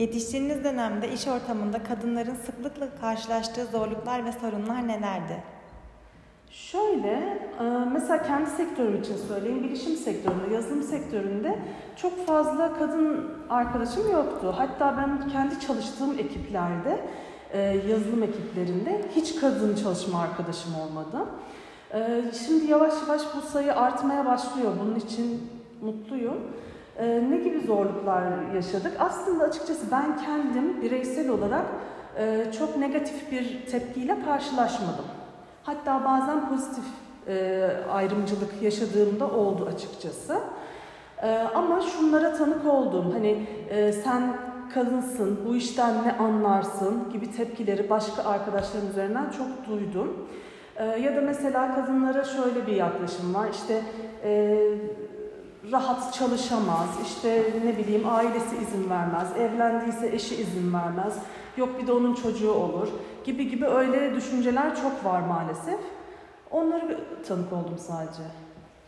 Yetiştiğiniz dönemde iş ortamında kadınların sıklıkla karşılaştığı zorluklar ve sorunlar nelerdi? Şöyle, e, mesela kendi sektörüm için söyleyeyim, bilişim sektöründe, yazılım sektöründe çok fazla kadın arkadaşım yoktu. Hatta ben kendi çalıştığım ekiplerde, e, yazılım ekiplerinde hiç kadın çalışma arkadaşım olmadı. E, şimdi yavaş yavaş bu sayı artmaya başlıyor. Bunun için mutluyum. Ne gibi zorluklar yaşadık? Aslında açıkçası ben kendim bireysel olarak çok negatif bir tepkiyle karşılaşmadım. Hatta bazen pozitif e, ayrımcılık yaşadığımda oldu açıkçası. E, ama şunlara tanık oldum. Hani e, sen kadınsın, bu işten ne anlarsın gibi tepkileri başka arkadaşlarım üzerinden çok duydum. E, ya da mesela kadınlara şöyle bir yaklaşım var. İşte e, rahat çalışamaz, işte ne bileyim ailesi izin vermez, evlendiyse eşi izin vermez, yok bir de onun çocuğu olur gibi gibi öyle düşünceler çok var maalesef. Onları tanık oldum sadece.